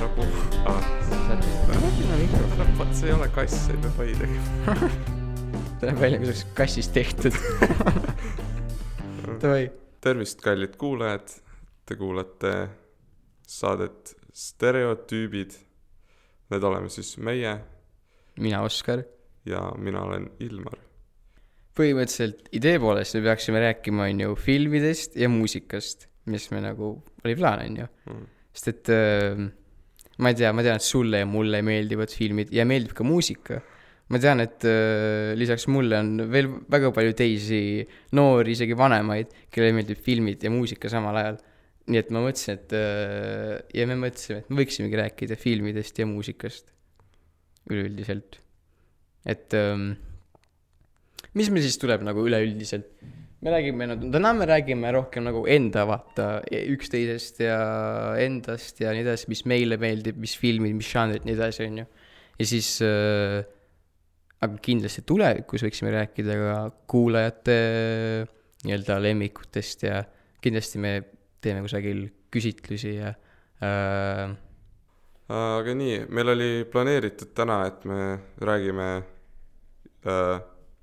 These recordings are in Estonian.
nagu ah,, räägime mikrofon, vot see ei ole kass, ei pea pai tegema. ta näeb välja, kui see oleks kassist tehtud. Davai, tervist, kallid kuulajad, te kuulate saadet Stereotüübid. Need oleme siis meie mina Oskar. ja mina olen Ilmar. Põhimõtteliselt idee poolest me peaksime rääkima, on ju, filmidest ja muusikast, mis me nagu, oli plaan, on ju. Mm. sest et äh, ma ei tea, ma tean, et sulle ja mulle meeldivad filmid ja meeldib ka muusika. ma tean, et äh, lisaks mulle on veel väga palju teisi noori, isegi vanemaid, kellele meeldib filmid ja muusika samal ajal. nii et ma mõtlesin, et äh, ja me mõtlesime, et me võiksimegi rääkida filmidest ja muusikast üleüldiselt. et ähm, mis meil siis tuleb nagu üleüldiselt? me räägime, no täna me räägime rohkem nagu enda vaata üksteisest ja endast ja nii edasi, mis meile meeldib, mis filmid, mis žanrid, nii edasi, on ju. ja siis äh,, aga kindlasti tulevikus võiksime rääkida ka kuulajate nii-öelda lemmikutest ja kindlasti me teeme kusagil küsitlusi ja äh, aga nii, meil oli planeeritud täna, et me räägime äh,,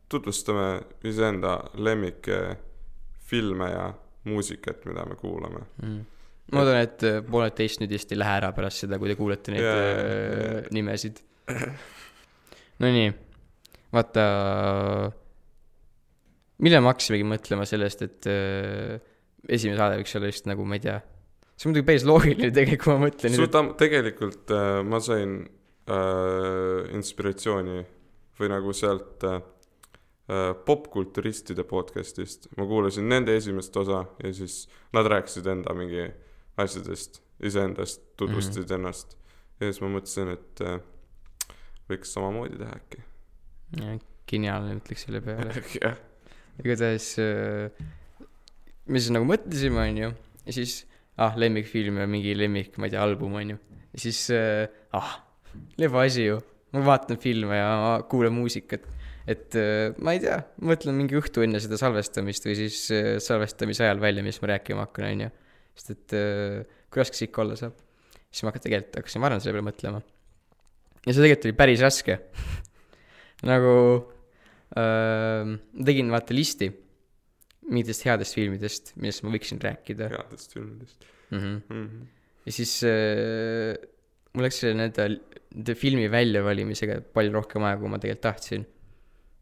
tutvustame iseenda lemmikfilme ja muusikat, mida me kuulame. mm. ma loodan, et äh, pooled teist nüüd vist ei lähe ära pärast seda, kui te kuulete neid yeah, jaa. yeah. nimesid. Nonii, vaata, millal me hakkasimegi mõtlema sellest, et äh, esimene saade võiks olla just nagu, ma ei tea, see on muidugi päris loogiline tegelikult, kui ma mõtlen suda, tegelikult äh, ma sain äh, inspiratsiooni või nagu sealt äh, popkulturistide podcast'ist, ma kuulasin nende esimest osa ja siis nad rääkisid enda mingi asjadest, iseendast, tutvustasid mm -hmm. ennast. ja siis ma mõtlesin, et äh, võiks samamoodi teha äkki. geniaalne ütleks selle peale. jah, igatahes äh, me siis nagu mõtlesime, onju, ja siis ah, lemmikfilm ja mingi lemmik, ma ei tea, album, onju. ja siis äh, ah, leba asi ju, ma vaatan filme ja kuulan muusikat. Et äh, ma ei tea, mõtlen mingi õhtu enne seda salvestamist või siis äh, salvestamise ajal välja, mis ma rääkima hakkan, onju. sest et äh, kui raske see ikka olla saab. siis ma tegelikult, hakkasin varem selle peale mõtlema. ja see tegelikult oli päris raske nagu äh, tegin vaata listi mingitest headest filmidest, millest ma võiksin rääkida headest filmidest mm. -hmm. mm. -hmm. ja siis äh, mul läks selle nende filmi väljavalimisega palju rohkem aega, kui ma tegelikult tahtsin.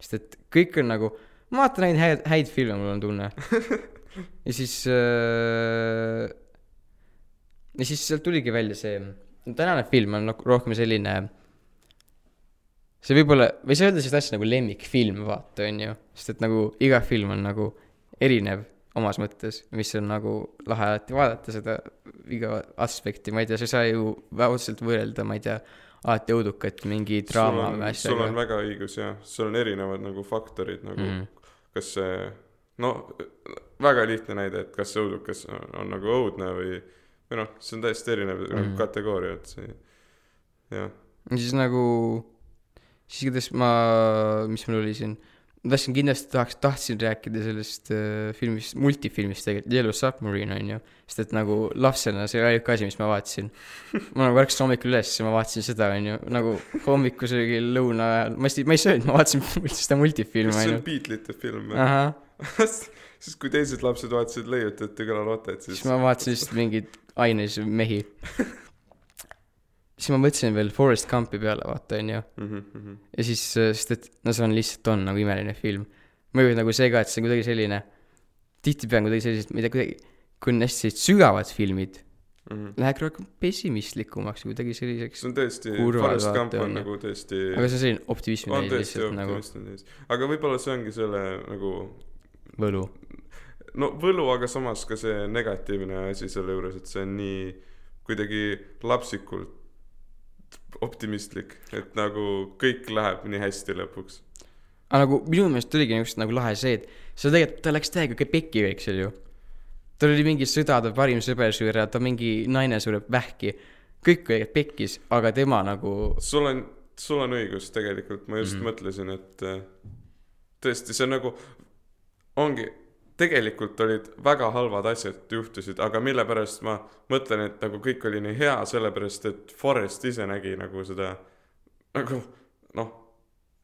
Sest et kõik on nagu, ma vaatan ainult häid, häid filme, mul on tunne. ja siis äh,, ja siis sealt tuligi välja see, tänane film on nagu rohkem selline see võib olla, või ei saa öelda sellist asja nagu lemmikfilm, vaata, on ju, sest et nagu iga film on nagu erinev omas mõttes, mis on nagu lahe alati vaadata seda iga aspekti, ma ei tea, sa ei saa ju otseselt võrrelda, ma ei tea, alati õudukat mingi draama või sul on asjaga. väga õigus jah, sul on erinevad nagu faktorid nagu mm. mm.. kas see, no väga lihtne näide, et kas see õudukas on, on nagu õudne või, või noh, see on täiesti erinev mm. nagu Mhm. kategooria, et see, jah. ja siis nagu, siis igatahes ma, mis mul oli siin, ma tahtsin kindlasti tahaks, tahtsin rääkida sellest äh, filmist, multifilmist tegelikult, Yellow Submarine on ju, sest et nagu lapsena see oli ainuke asi, mis ma vaatasin. ma nagu ärkasin hommikul üles ja ma vaatasin seda on ju, nagu hommikusöögil, lõuna ajal, ma hästi, ma ei söönud, ma vaatasin seda multifilmi see on. Beatlesite film või? siis kui teised lapsed vaatasid Leiutit ja Kõlalotet, siis siis ma vaatasin lihtsalt mingeid aines mehi. siis ma mõtlesin veel Forest Gumpi peale, vaata on ju mm. -hmm. ja siis, sest et no see on lihtsalt on nagu imeline film. mõjub nagu see ka, et see on kuidagi selline, tihtipeale on kuidagi sellised, ma ei tea, kuidagi, kui on hästi sügavad filmid, Mm -hmm. läheb rohkem pessimistlikumaks, kuidagi selliseks see, on tõesti, Forest Gump on nagu tõesti, aga see on selline optimismi on tõesti lihtsalt nagu täis. aga võib-olla see ongi selle nagu võlu. no võlu, aga samas ka see negatiivne asi selle juures, et see on nii kuidagi lapsikult optimistlik, et nagu kõik läheb nii hästi lõpuks. aga nagu minu meelest oligi just nagu lahe see, et see tegelikult, ta läks täiega pekki, eks ju. tal oli mingi sõda, ta parim sõber sureb, ta mingi naine sureb vähki. kõik oli pekkis, aga tema nagu sul on, sul on õigus tegelikult, ma just mm. -hmm. mõtlesin, et tõesti, see on nagu, ongi, tegelikult olid väga halvad asjad juhtusid, aga mille pärast ma mõtlen, et nagu kõik oli nii hea, sellepärast et Forrest ise nägi nagu seda nagu noh,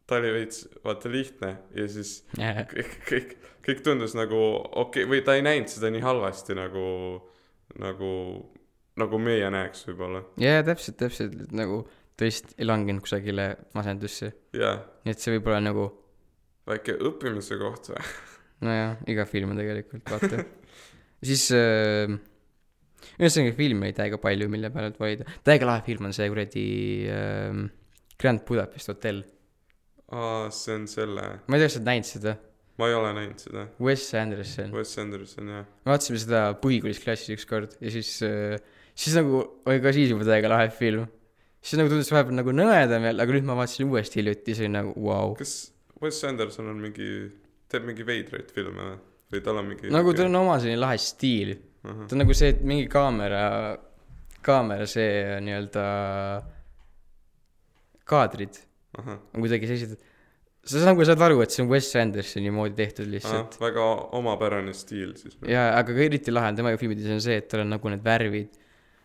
ta oli veits vaata lihtne ja siis kõik, kõik, kõik tundus nagu okei okay, või ta ei näinud seda nii halvasti nagu, nagu, nagu meie näeks võib-olla. jaa, täpselt, täpselt, et nagu ta vist ei langenud kusagile masendusse. jaa, nii et see võib olla nagu, väike õppimise koht või? nojah, iga film on tegelikult, vaata. siis äh,, ühesõnaga filme oli täiega palju, mille peale valida. täiega lahe film on see kuradi äh, Grand Budapest hotell. aa, see on selle, ma ei tea, kas sa oled näinud seda? ma ei ole näinud seda. Wes Anderson. Wes Anderson jah. me vaatasime seda põhikoolis klassis ükskord ja siis äh,, siis nagu oli ka siis juba täiega lahe film. siis nagu tundus vahepeal nagu nõmedam veel, aga nüüd ma vaatasin uuesti hiljuti, see oli nagu vau wow.. kas Wes Anderson on mingi, teeb mingi veidraid filme või? või tal on mingi nagu tal on oma selline lahe stiil. ahah, ta on nagu see, et mingi kaamera, kaamera see nii-öelda kaadrid ahah, on kuidagi sellised, sa nagu saad aru, et see on Wes Andersoni moodi tehtud lihtsalt. väga omapärane stiil siis. ja, aga ka eriti lahe on tema filmides on see, et tal on nagu need värvid,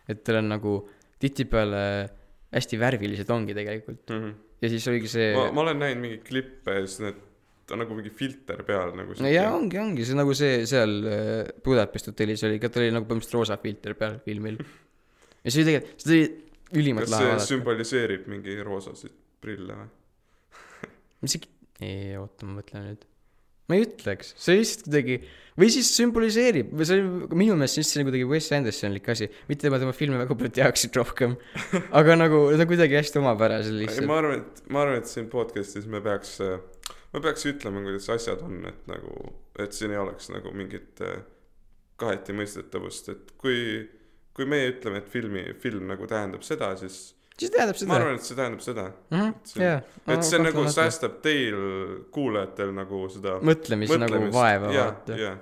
et tal on nagu tihtipeale hästi värvilised ongi tegelikult Mm -hmm. ja siis oligi see ma, ma olen näinud mingeid klippe ja siis need, ta on nagu mingi filter peal nagu no jaa, ongi, ongi, see nagu see seal äh, Budapest hotellis oli ka, tal oli nagu põhimõtteliselt roosa filter peal filmil. ja see oli tegelikult, seda oli ülimalt lahe see vaadata. sümboliseerib mingi roosasid prille või? mis see, ei oota, ma mõtlen nüüd. ma ei ütleks, see lihtsalt kuidagi, või siis sümboliseerib, või see oli minu meelest see on kuidagi Wes Andersonlik asi, mitte ma tema filme väga palju teaksin rohkem. aga nagu ta kuidagi hästi omapärased ei, lihtsalt. ma arvan, et, ma arvan, et siin podcast'is me peaks, me peaks ütlema, kuidas asjad on, et nagu, et siin ei oleks nagu mingit äh, kaheti mõistetavust, et kui, kui meie ütleme, et filmi, film nagu tähendab seda, siis siis tähendab ma seda. arvan, et see tähendab seda. see- jaa. et see nagu. säästab teil, kuulajatel nagu seda mõtlemist nagu vaeva jaa, vaata. jaa,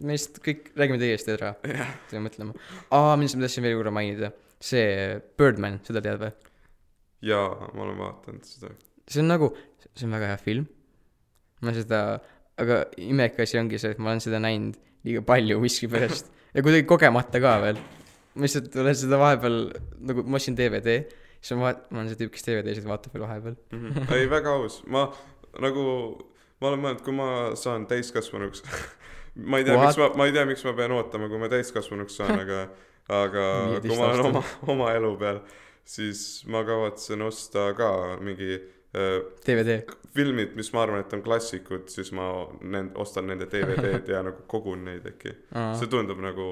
me lihtsalt kõik räägime täiesti ära, jah. peame mõtlema. aa, millest ma tahtsin veel korra mainida, see Birdman, seda tead või? jaa, ma olen vaadanud seda. see on nagu, see on väga hea film. Ma seda, aga imelik asi ongi see, et ma olen seda näinud liiga palju miskipärast ja kuidagi kogemata ka veel. ma lihtsalt olen seda vahepeal nagu, ma ostsin DVD, siis ma vaat-, ma olen see tüüp, kes DVD-sid vaatab veel vahepeal. Mhm. ei, väga aus, ma nagu, ma olen mõelnud, kui ma saan täiskasvanuks ma ei tea, miks ma, ma ei tea, miks ma pean ootama, kui ma täiskasvanuks saan, aga, aga kui ma olen oma oma elu peal, siis ma kavatsen osta ka mingi DVD. filmid, mis ma arvan, et on klassikud, siis ma nend-, ostan nende DVD-d ja nagu kogun neid äkki. see tundub nagu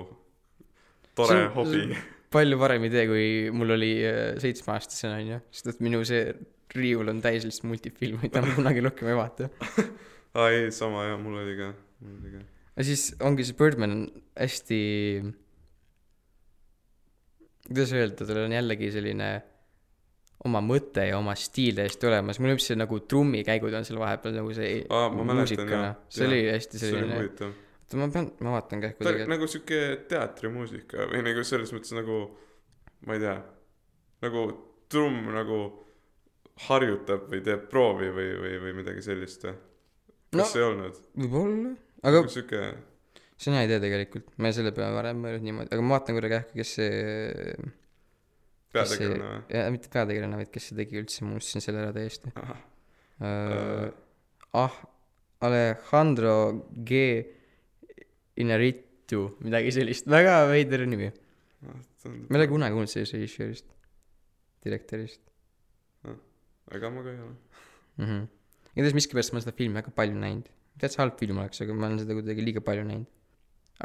tore See hobi. palju parem idee, kui mul oli äh, seitsmeaastasena onju, sest et minu see riiul on täis lihtsalt multifilme, mida ma kunagi rohkem ei vaata. aa ei, sama jah, mul oli ka, mul oli ka. ja siis ongi see Birdman hästi, kuidas öelda, tal on jällegi selline oma mõte ja oma stiil täiesti olemas, meeldib see nagu trummikäigud on seal vahepeal nagu see Aa, ma muusikana see oli hästi selline, oota ma pean, ma vaatan ta oli tegelikult, nagu sihuke teatrimuusika või nagu selles mõttes nagu, ma ei tea, nagu trumm nagu harjutab või teeb proovi või, või, või midagi sellist või? kas No, ei olnud? võib-olla, aga nagu sihuke, on hea idee tegelikult, ma selle peale varem mõelnud niimoodi, aga ma vaatan korra kähku, kes see peategelane või? ja mitte peategelane, vaid kes see tegi üldse, ma unustasin selle ära täiesti uh,. ah, Alejandro G Inarritu, midagi sellist, väga veider nimi. ma ei ole kunagi kuulnud sellest režissöörist, direktorist ega ma ka ei ole. mm. -hmm. igatahes miskipärast ma seda filmi väga palju näinud. täitsa halb film oleks, aga ma olen seda kuidagi liiga palju näinud.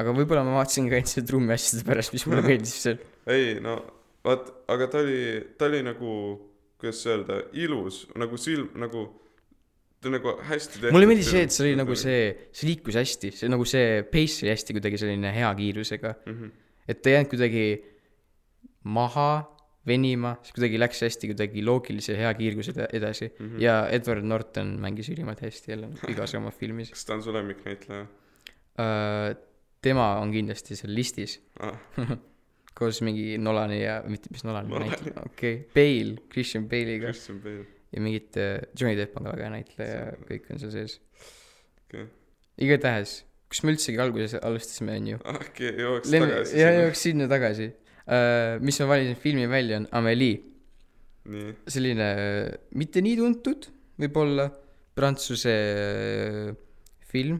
aga võib-olla ma vaatasin ka ainult selle trummi asjade pärast, mis mulle meeldis seal. ei no vaat, aga ta oli, ta oli nagu, kuidas öelda, ilus nagu silm, nagu ta nagu hästi tehtud. mulle meeldis see, et see oli nagu see, see liikus hästi, see nagu see pace oli hästi kuidagi selline hea kiirusega. mm. -hmm. et ta ei jäänud kuidagi maha venima, see kuidagi läks hästi kuidagi loogilise hea kiirgusega edasi mm. -hmm. ja Edward Norton mängis ülimalt hästi jälle igas oma filmis kas ta on su lemmiknäitleja uh,. tema on kindlasti seal listis ah? koos mingi Nolani ja, mitte mis näitleja, okei okay., Bale, Christian Bale'iga Christian Bale. ja mingid uh,, Johnny Depp on ka väga hea näitleja ja kõik on seal sees. okei, igatahes, kus me üldsegi alguses alustasime, on ju. äkki jõuaks Lähme, tagasi ja jõuaks sinna tagasi uh,. mis ma valisin filmi välja, on Amelie, selline äh, mitte nii tuntud, võib-olla prantsuse äh, film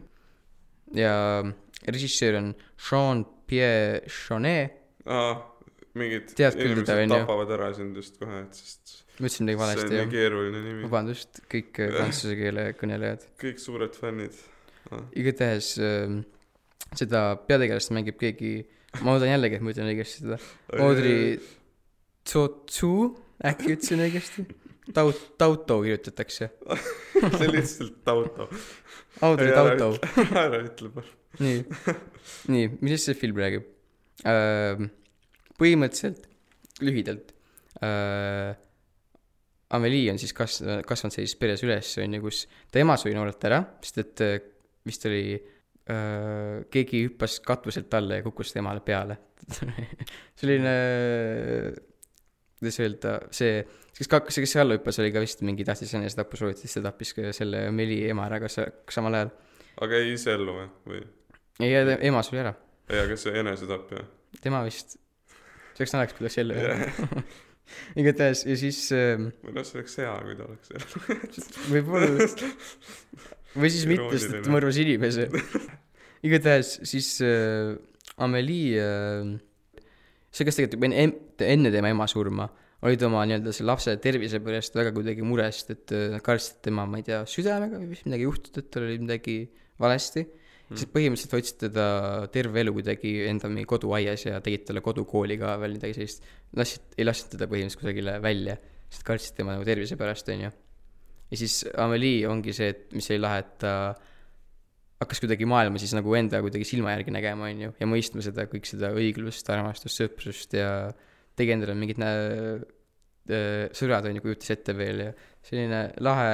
ja režissöör on Jean-Pierre Jeunet, mingid Tead teda, inimesed ju? tapavad ära sind just kohe, et sest ma ütlesin midagi see on valesti, nii jah. keeruline nimi, vabandust, kõik äh, prantsuse keele kõnelejad. kõik suured fännid ah.. igatahes äh, seda peategelast mängib keegi, ma loodan jällegi, et ma ütlen õigesti seda, Audrey Tautou, äkki ütlesin õigesti? Taut-, Tauto kirjutatakse. see lihtsalt Tauto. Audrey Tauto, ära ütle palun. nii, nii, millest see film räägib? põhimõtteliselt, lühidalt Amelie on siis kas-, kasvanud sellises peres üles, on ju, kus ta ema suri noorelt ära, sest et vist oli äh,, keegi hüppas katuselt alla ja kukkus temale peale. selline, kuidas öelda, see, kes ka-, see, kes alla hüppas, oli ka vist mingi, tahtis enesetappu sooritada, siis ta tappis ka selle Amelie ema ära ka sa- samal ajal. aga jäi ise ellu või, või? ei, ema suri ära, ei, aga see enesetapp jah? tema vist, see oleks naljakas, kui ta oleks ellu jäänud. igatahes ja siis äh, või noh, see oleks hea, kui ta oleks ellu. võib-olla või siis mitte, sest et mõrvas inimese. igatahes siis äh, Amelie äh,, see, kes tegelikult enne, enne tema ema surma, olid oma nii-öelda selle lapse tervise pärast väga kuidagi mures, et äh, nad kartsid tema, ma ei tea, südamega või vist midagi juhtunud, et tal oli midagi valesti mm.. siis põhimõtteliselt hoidsid teda terve elu kuidagi enda mingi koduaias ja tegid talle kodukooli ka veel midagi sellist. lasid, ei lasknud teda põhimõtteliselt kusagile välja, sest kartsid tema nagu tervise pärast, onju ja siis Amelie ongi see, et mis oli lahe, et ta hakkas kuidagi maailma siis nagu enda kuidagi silma järgi nägema, on ju, ja mõistma seda kõik seda õiglust, armastust, sõprust ja tegi endale mingid nä-, sõbrad on ju, kujutas ette veel ja selline lahe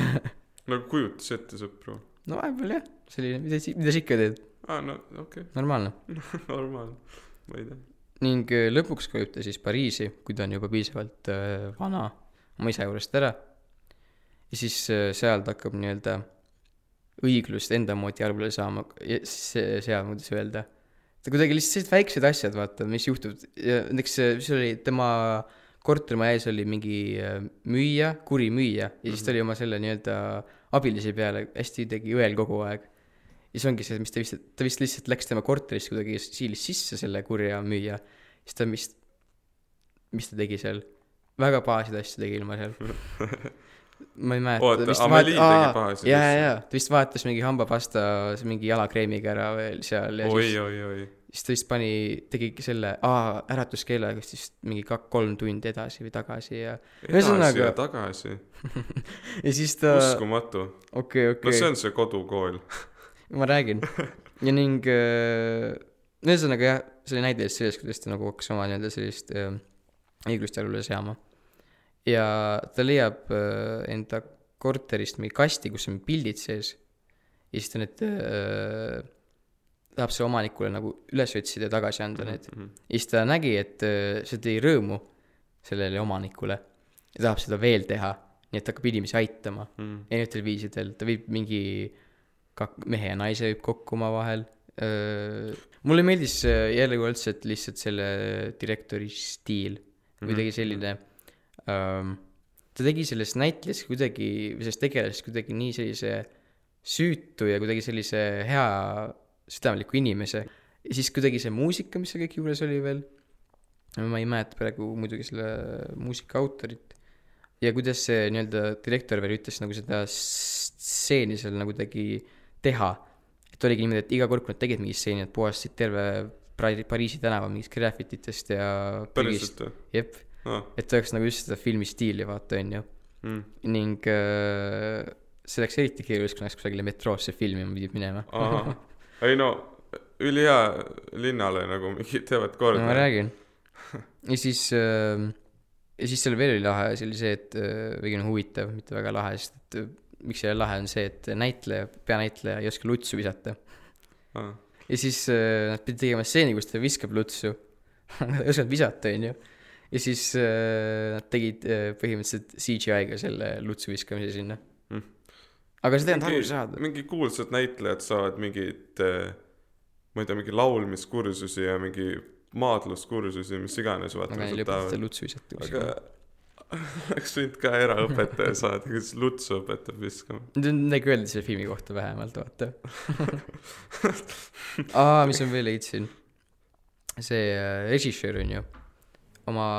nagu kujutas ette sõpru. No vahepeal jah, selline, mida sa, mida sa ikka teed, aa, no okei normaalne. okay., normaalne, ma ei tea. ning äh, lõpuks kolib ta siis Pariisi, kui ta on juba piisavalt äh, vana oma isa juurest ära. ja siis äh, seal ta hakkab nii-öelda õiglust enda moodi arvele saama, see, seal, kuidas öelda. ta kuidagi lihtsalt sellised väiksed asjad, vaata, mis juhtub ja näiteks äh, mis oli tema kortermaja ees oli mingi äh, müüja, kuri müüja ja siis ta oli oma selle nii-öelda abilise peale hästi tegi õel kogu aeg. ja siis ongi see, mis ta vist, ta vist lihtsalt läks tema korterisse kuidagi siilis sisse, selle kurja müüja. siis ta vist, mis ta tegi seal, väga pahasid asju tegi ilma seal. ma ei mäleta. oota, Amelie tegi pahasid ja, ja, ja ta vist vaatas mingi hambapasta mingi jalakreemiga ära veel seal ja oi, siis, oi, oi. Siis ta vist pani, tegigi selle, aa, äratuskeelega vist mingi kak-kolm tundi edasi või tagasi ja, edasi ja tagasi, ja siis ta, uskumatu. okei, no okei see, on see kodukool. ma räägin. ja ning äh, ühesõnaga jah, see oli näide lihtsalt sellest, kuidas ta nagu hakkas oma nii-öelda sellist äh, õiglust jalule seama. ja ta leiab äh, enda korterist mingi kasti, kus on pildid sees. ja siis ta need äh, tahab see omanikule nagu üles otsida ja tagasi anda need. Mhm. ja siis ta nägi, et äh, see tõi rõõmu sellele omanikule ja tahab seda veel teha, nii et ta hakkab inimesi aitama Mhm. erinevatel viisidel, ta viib mingi kak-, mehe ja naise viib kokku omavahel. mulle meeldis äh, jällegi üldse lihtsalt selle direktori stiil, kuidagi selline ähm,, ta tegi sellest näitlejast kuidagi, või sellest tegelasest kuidagi nii sellise süütu ja kuidagi sellise hea südamliku inimese. ja siis kuidagi see muusika, mis seal kõik juures oli veel, ma ei mäleta praegu muidugi selle muusika autorit, ja kuidas see nii-öelda direktor veel ütles nagu seda stseeni seal nagu tegi teha. et oligi niimoodi, et iga kord, kui nad tegid mingi stseeni, nad puhastasid terve Pari- Pariisi tänava mingist graffititest ja päriselt või? jep, aa, et oleks nagu just seda filmi stiili vaata, onju. mm. ning äh, see läks eriti keeruliseks, kui läks kusagile metroosse filmima pidid minema. ei no ülihea linnale nagu mingi teevad no korda ma. räägin. ja siis äh,, ja siis seal veel oli lahe asi oli see, et äh, või noh, huvitav, mitte väga lahe, sest et äh, miks see lahe on see, et näitleja, peanäitleja ei oska lutsu visata. Aa, ja siis äh, nad pidid tegema stseeni, kus ta viskab lutsu. Nad ei osanud visata, onju. ja siis äh, nad tegid äh, põhimõtteliselt CGI-ga selle lutsu viskamise sinna. Aga seda olnud mingi aru saada. mingi kuulsad näitlejad saavad mingit äh, ma ei tea mingi laulmiskursusi ja mingi maadluskursusi mis iganes vaata aga ei lõpeta tahavad lutsu visata aga oleks võinud ka eraõpetaja saada kes lutsu õpetab viskama midagi öelda selle filmi kohta vähemalt, vaata. aa, mis ma veel leidsin. see äh, režissöör on ju oma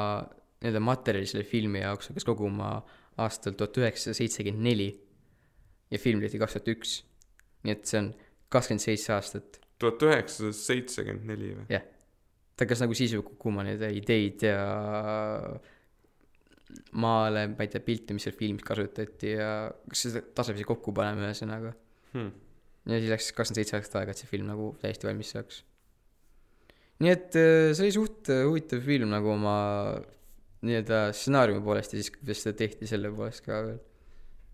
nii-öelda materjali selle filmi jaoks hakkas koguma aastal tuhat üheksasada seitsekümmend neli ja film tehti kaks tuhat üks. nii et see on kakskümmend seitse aastat. tuhat üheksasada seitsekümmend neli või ta hakkas nagu siis juba koguma neid ideid ja maale, ma ei tea, pilte, mis seal filmis kasutati ja kas seda tasapisi kokku paneme ühesõnaga. hmm. ja siis läks kakskümmend seitse aastat aega, et see film nagu täiesti valmis saaks. nii et äh, see oli suht äh, huvitav film nagu oma nii-öelda stsenaariumi poolest ja siis, kuidas seda tehti selle poolest ka veel.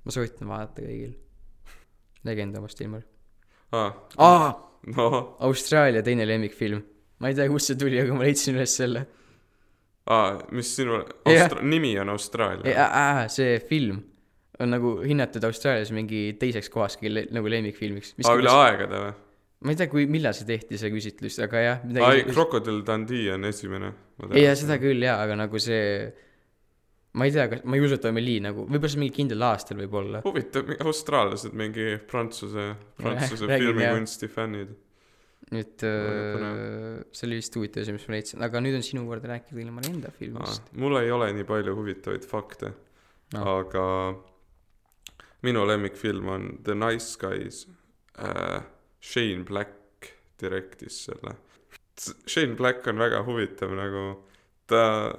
ma soovitan vaadata kõigil. Legend omast ilma. ah, aa, no Austraalia teine lemmikfilm. ma ei tea, kust see tuli, aga ma leidsin üles selle. ah, mis sinu. Austra- nimi on Austraalia Äh, see film on nagu hinnatud Austraalias mingi teiseks kohas kõige le- nagu lemmikfilmiks. aa üle aegade või ma ei tea, kui, millal see tehti, see küsitlus, aga jah. ai Crocodile Dundee on esimene ei, ja seda küll jaa, aga nagu see, ma ei tea, kas, ma ei usu, et Amelie nagu, võib-olla see mingi kindlal aastal võib-olla. huvitav austraallased mingi prantsuse prantsuse filmikunsti fännid et äh, see oli vist huvitav asi, mis ma leidsin, aga nüüd on sinu kord rääkida ilma enda ah, filmist. mul ei ole nii palju huvitavaid fakte Ah. aga minu lemmikfilm on The Nice Guys äh, Shane Black direktis selle Shane Black on väga huvitav nagu ta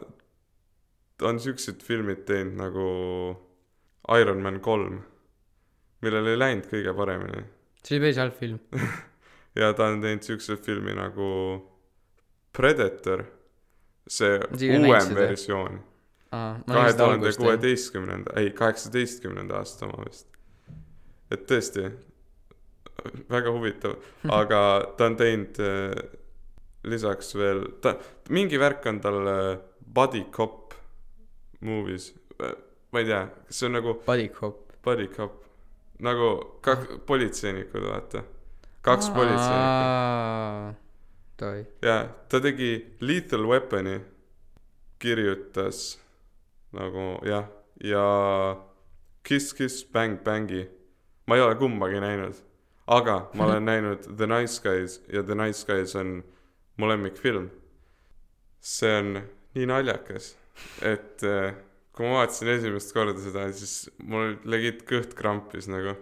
on siuksed filmid teinud nagu Iron Man kolm millel ei läinud kõige paremini. See oli päris halb film. ja ta on teinud siukse filmi nagu Predator see näinud uuem versioon. Kahe tuhande kuueteistkümnenda ei kaheksateistkümnenda aasta oma vist. Et tõesti väga huvitav. Aga ta on teinud äh, lisaks veel ta mingi värk on tal äh, body cop movies. Äh, ma ei tea kas see on nagu Buddy Cop. body cop. Nagu kaks politseinikud vaata. Kaks politseinikku. Jaa ta tegi Lethal Weaponi kirjutas nagu jah ja Kiss Kiss Bang Bangi. Ma ei ole kumbagi näinud aga ma olen näinud The Nice Guys ja The Nice Guys on mu lemmikfilm. See on nii naljakas et äh, kui ma vaatasin esimest korda seda siis mul legit kõht krampis nagu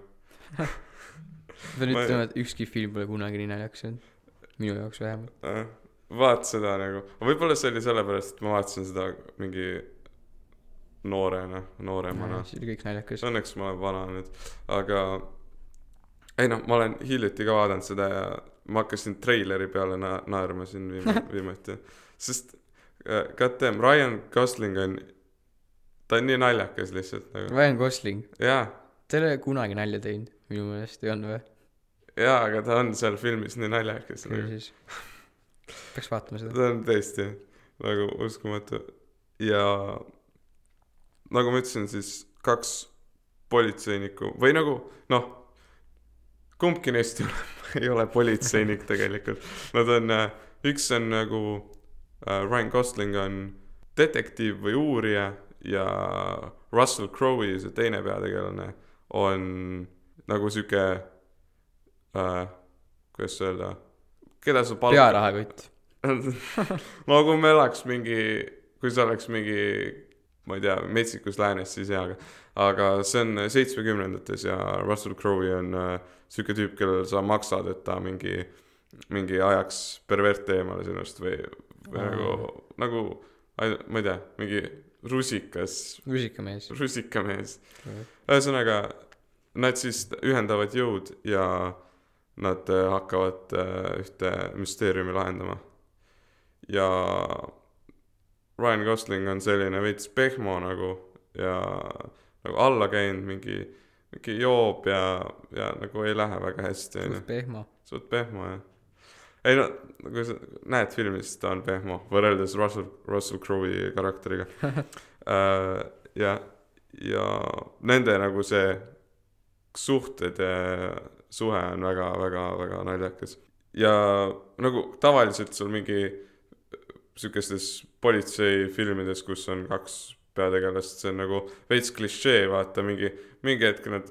ma pean Ma- ütlema, et ükski film pole kunagi nii naljakas olnud. minu jaoks vähemalt. äh, vaat seda nagu võib-olla see oli sellepärast et ma vaatasin seda mingi noorena nooremana see oli kõik naljakas. õnneks ma olen vana nüüd aga ei noh ma olen hiljuti ka vaadanud seda ja ma hakkasin treileri peale na- naerma siin viim- viimati sest god damn Ryan Gosling on ta on nii naljakas lihtsalt nagu Ryan Gosling, jaa ta ei ole kunagi nalja teinud, minu meelest ei olnud või? jaa aga ta on seal filmis nii naljakas küll nagu siis. peaks vaatama seda. ta on tõesti nagu uskumatu ja nagu ma ütlesin siis kaks politseinikku või nagu noh kumbki neist ei ole, ei ole politseinik tegelikult nad on äh, üks on nagu äh, Ryan Gosling on detektiiv või uurija ja Russell Crowe'i see teine peategelane on nagu sihuke äh, kuidas öelda keda sa palkad pearahakott. no kui me elaks mingi, kui see oleks mingi, ma ei tea, metsikus läänes, siis jaa, aga, aga see on seitsmekümnendates ja Russell Crowe'i on äh, sihuke tüüp, kellel sa maksad, et ta mingi, mingi ajaks perverte eemale sinust või. nagu, nagu, ma ei tea, mingi rusikas, rusikamees. rusikamees. ühesõnaga, nad siis ühendavad jõud ja nad äh, hakkavad äh, ühte müsteeriumi lahendama. ja Ryan Gosling on selline veits pehmo nagu ja nagu alla käinud, mingi, mingi joob ja, ja nagu ei lähe väga hästi, suht. pehmo. suht pehmo jah. Ei no, kui sa näed filmi, siis ta on pehmo võrreldes Russell, Russell Crowe'i karakteriga uh,. ja, ja nende nagu see suhted ja suhe on väga, väga, väga naljakas. ja nagu tavaliselt sul mingi sihukestes politseifilmides, kus on kaks peategelast, see on nagu veits klišee, vaata mingi, mingi hetk nad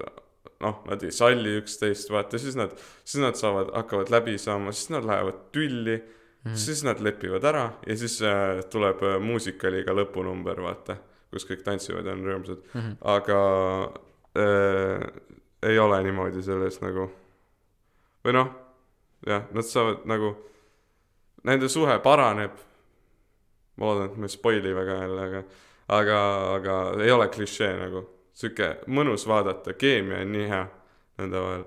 noh, nad ei salli üksteist, vaata siis nad, siis nad saavad, hakkavad läbi saama, siis nad lähevad tülli mm, siis nad lepivad ära ja siis äh, tuleb äh, muusikaliga lõpunumber, vaata, kus kõik tantsivad ja on rõõmsad mm. -hmm. aga äh, ei ole niimoodi selles nagu või noh, jah, nad saavad nagu, nende suhe paraneb. ma loodan, et ma ei spoil'i väga jälle, aga, aga, aga ei ole klišee nagu, sihuke mõnus vaadata, keemia on nii hea nende vahel.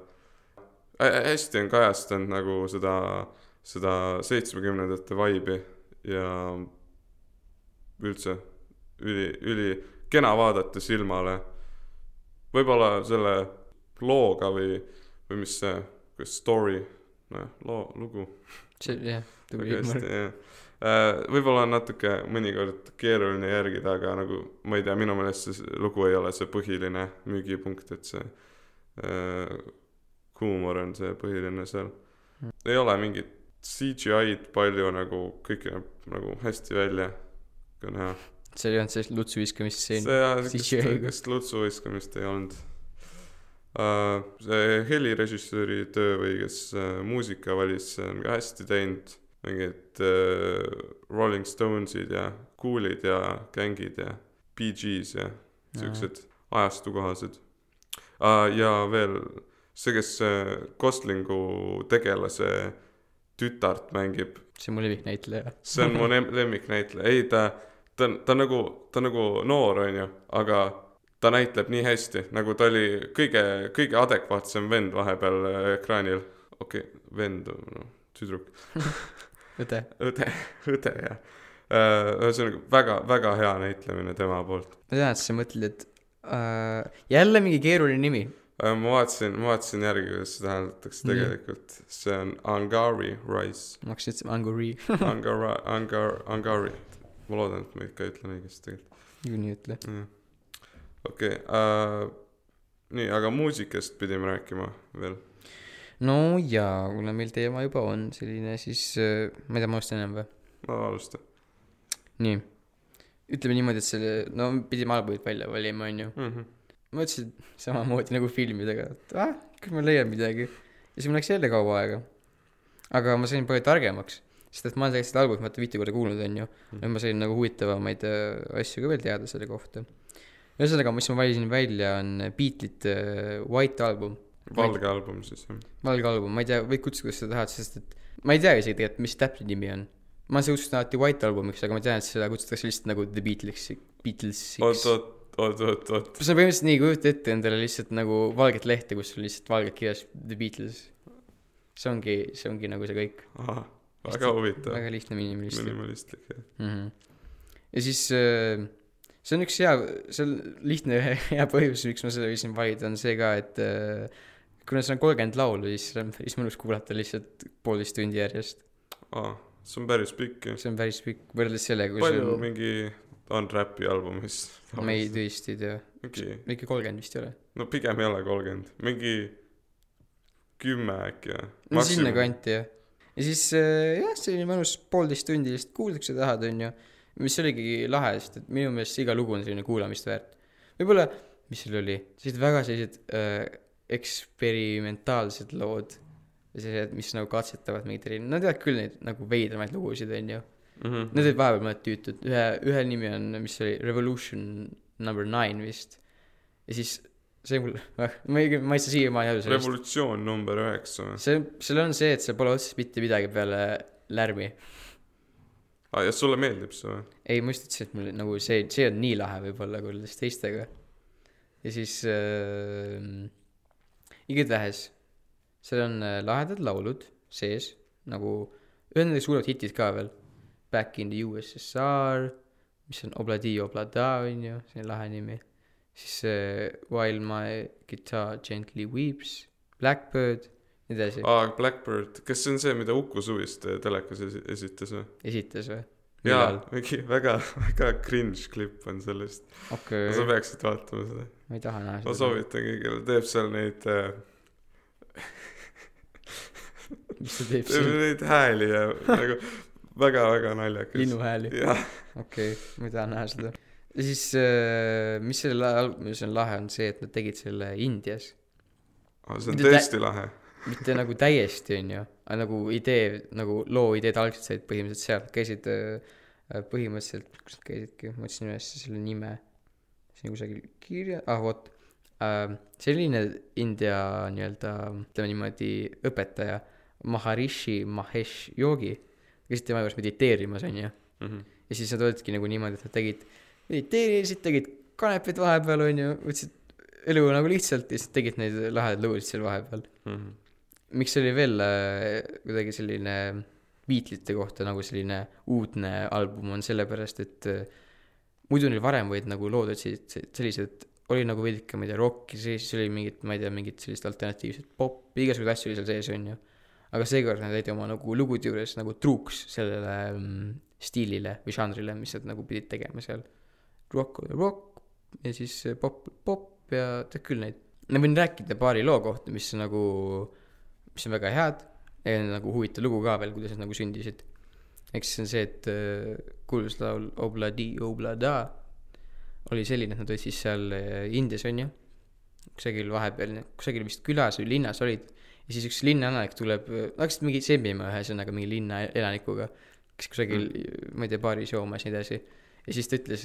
hästi on kajastanud nagu seda, seda seitsmekümnendate vibe'i ja üldse üli, üli kena vaadata silmale. võib-olla selle looga või, või mis see, kas story, nojah, loo, lugu. see, jah, tubli jah. Võib-olla on natuke mõnikord keeruline järgida, aga nagu ma ei tea, minu meelest see lugu ei ole see põhiline müügipunkt, et see äh, huumor on see põhiline seal Mm.. ei ole mingit CGI-d palju nagu, kõik näeb nagu hästi välja. on hea. seal ei olnud sellist lutsu viskamist see sihukest, sihukest lutsu viskamist ei olnud uh,. see helirežissööri töö või kes uh, muusika valis, see on ka hästi teinud. Mingid uh, Rolling Stonesid ja Coolid ja Gängid ja Bee Gees ja siuksed ajastukohased uh,. ja veel see, kes uh, Goslingu tegelase tütart mängib, see on mu lemmiknäitleja. see on mu lem- lemmiknäitleja, ei ta, ta on, ta on nagu, ta on nagu noor, onju, aga ta näitleb nii hästi, nagu ta oli kõige, kõige adekvaatsem vend vahepeal äh, ekraanil. okei okay,, vend, noh, tüdruk, õde. õde, õde jah. ühesõnaga väga, väga hea näitlemine tema poolt. ma tean, et sa mõtled, et äh, jälle mingi keeruline nimi. Äh, ma vaatasin, ma vaatasin järgi, kuidas seda hääldatakse Nii. tegelikult, see on Angari Rice, ma hakkasin ütlema Anguri, Angara, Angar, Angari, ma loodan, et ma ikka ütlen õigesti tegelikult. niikuinii ütle. okei äh,, nii, aga muusikast pidime rääkima veel. No jaa, kuna meil teema juba on selline, siis äh, ma ei tea, ma alustan enam või? no alusta nii, ütleme niimoodi, et selle, no pidime albumid välja valima, onju. mm. -hmm. ma mõtlesin samamoodi nagu filmidega, et ah, küll ma leian midagi. ja siis mul läks jälle kaua aega. aga ma sain palju targemaks, sest et ma olen tegelikult seda albumit vaata mitu korda kuulnud, onju. ja ma sain nagu huvitavamaid äh, asju ka veel teada selle kohta. ühesõnaga, mis ma valisin välja, on Beatlesite äh, White album, valge album siis jah. valge album, ma ei tea, võid kutsuda, kuidas sa tahad, sest et ma ei tea isegi tegelikult, mis täpne nimi on. ma olen seda kutsunud alati White albumiks, aga ma tean, et seda kutsutakse lihtsalt nagu The Beatles, Beatlesiks oot, oot, oot, oot, oot. see on põhimõtteliselt nii, kujuta ette endale lihtsalt nagu valget lehte, kus on lihtsalt valgelt kirjas The Beatles. see ongi, see ongi nagu see kõik. väga huvitav, väga lihtne minimalistlik minimalistlik jah. mm. -hmm. ja siis äh, see on üks hea, see on lihtne hea põhjus, miks ma selle võisin valida, on see ka, et äh, kuna see on kolmkümmend laulu, siis seda on päris mõnus kuulata lihtsalt poolteist tundi järjest. aa, see on päris pikk jah. see on päris pikk, võrreldes sellega, kui palju on, mingi on räpi albumis? ma ei tõesti ei tea, mingi, ikka kolmkümmend vist ei ole. no pigem ei ole kolmkümmend, mingi kümme äkki või? no sinnakanti jah. ja siis äh, jah, selline mõnus poolteist tundi lihtsalt kuulad, kui sa tahad, onju. mis oligi lahe, sest et minu meelest iga lugu on selline kuulamist väärt. võib-olla, mis seal oli, sellised väga sellised äh, eksperimentaalsed lood. sellised, mis nagu katsetavad mingeid erinevaid, nad teevad küll neid nagu veidramaid lugusid, onju. Mhm. Need olid vahepeal mõned tüütud, ühe, ühe nimi on, mis oli Revolution number nine vist. ja siis see mul, ma ei, ma ei saa siiamaani aru sellest. revolutsioon number üheksa see, seal on see, et seal pole otseselt mitte midagi peale lärmi. aa, ja sulle meeldib see või? ei, ma just ütlesin, et mul nagu see, see on nii lahe võib-olla võrreldes teistega. ja siis äh, igatahes, seal on äh, lahedad laulud sees, nagu ühed nende suured hitid ka veel. Back in the USSR, mis on Obladi Oblada on ju, see on lahe nimi. siis äh, While my guitar gently weeps, Blackbird, nii edasi, aa, Blackbird, kas see on see, mida Uku Suviste telekas esi- esitas või? esitas või? jaa, mingi väga, väga cringe klipp on sellest. okei sa peaksid vaatama seda. Ma ei taha näha ma soovitan kõigile, teeb seal neid äh,, mis ta teeb siin, neid hääli ja nagu väga-väga naljakas. linnuhääli, okei ma ei taha näha seda. ja siis äh,, mis selle albumis on lahe, on see, et nad tegid selle Indias. see on tõesti lahe. mitte nagu täiesti, onju, aga nagu idee, nagu loo ideed algselt said põhimõtteliselt sealt, käisid äh, põhimõtteliselt, kus nad käisidki, ma otsin üles selle nime, siin kusagil kirja, ah vot äh,, selline India nii-öelda, ütleme niimoodi, õpetaja, Maharishi Mahesh Yogi, käisid tema juures mediteerimas, onju. Mhm. ja siis nad olidki nagu niimoodi, et nad tegid, mediteerisid, tegid kanepit vahepeal, onju, võtsid elu nagu lihtsalt ja siis tegid neid lahedaid lugusid seal vahepeal Mhm. miks see oli veel äh, kuidagi selline Beatlesite kohta nagu selline uudne album on sellepärast, et äh, muidu neil varem olid nagu lood olid sellised, oli nagu veidike, ma ei tea, rocki sees, siis oli mingit, ma ei tea, mingit sellist alternatiivset popi, igasuguseid asju oli seal sees, onju. aga seekord nad jäid oma nagu lugude juures nagu truuks sellele mm, stiilile või žanrile, mis nad nagu pidid tegema seal. Rock oli rock ja siis pop, pop ja tead küll neid. ma võin rääkida paari loo kohta, mis nagu, mis on väga head ja nagu huvitav lugu ka veel, kuidas nad nagu sündisid. Eks see on see, et äh, kuulus laul Obladi Oblada oli selline, et nad olid siis seal äh, Indias onju, kusagil vahepeal, kusagil vist külas või linnas olid ja siis üks linnaelanik tuleb, hakkasid mingi sembima ühesõnaga mingi linna elanikuga, kes kusagil mm., ma ei tea, baaris joomas ja nii edasi. ja siis ta ütles,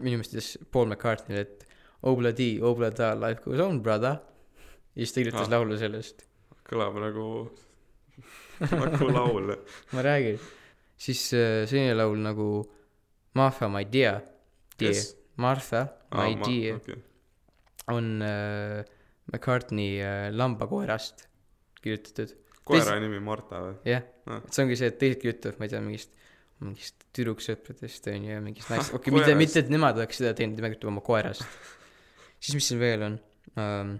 minu meelest ütles Paul McCartney'le, et Obladi Oblada life goes on brother. ja siis ta kirjutas ah. laulu sellest, kõlab nagu, nagu laul. ma räägin. siis äh, selline laul nagu Martha my dear, dear Kes?, Martha my ma- dear okei. on äh, McCartney äh, lambakoerast kirjutatud. koera nimi Marta või? jah Ah. et see ongi see, et teised kirjutavad, ma ei tea, mingist, mingist tüdruksõpradest on ju ja mingist naist, okei, mitte, koerast. mitte, et nemad oleks seda teinud, tema kirjutab oma koerast. siis mis siin veel on um,?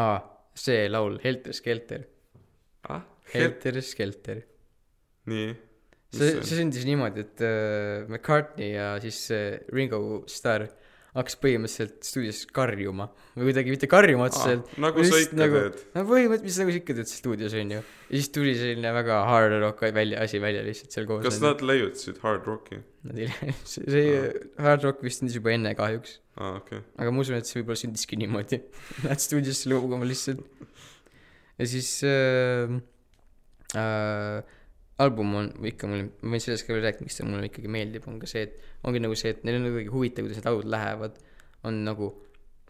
aa, see laul, Helter Skelter, ah, Helter Skelter. nii. see, see sündis niimoodi, et äh, McCartney ja siis äh, Ringo Starr hakkas põhimõtteliselt stuudios karjuma või kuidagi mitte karjuma otseselt, nagu sa ikka nagu- teed. no põhimõtteliselt, nagu sa ikka teed stuudios onju. ja siis tuli selline väga hard rock välja, asi välja lihtsalt seal koos. kas nad leiutasid Hard Rocki? Nad ei lähe, see, see hard rock vist sündis juba enne kahjuks, aa, okei. aga ma usun, et see võib-olla sündiski niimoodi. Lähed stuudiosse loobuma lihtsalt. ja siis äh, äh, album on ikka mul, ma võin sellest ka veel rääkida, miks see mulle ikkagi meeldib, on ka see, et ongi nagu see, et neil on kuidagi huvitav, kuidas need laulud lähevad. on nagu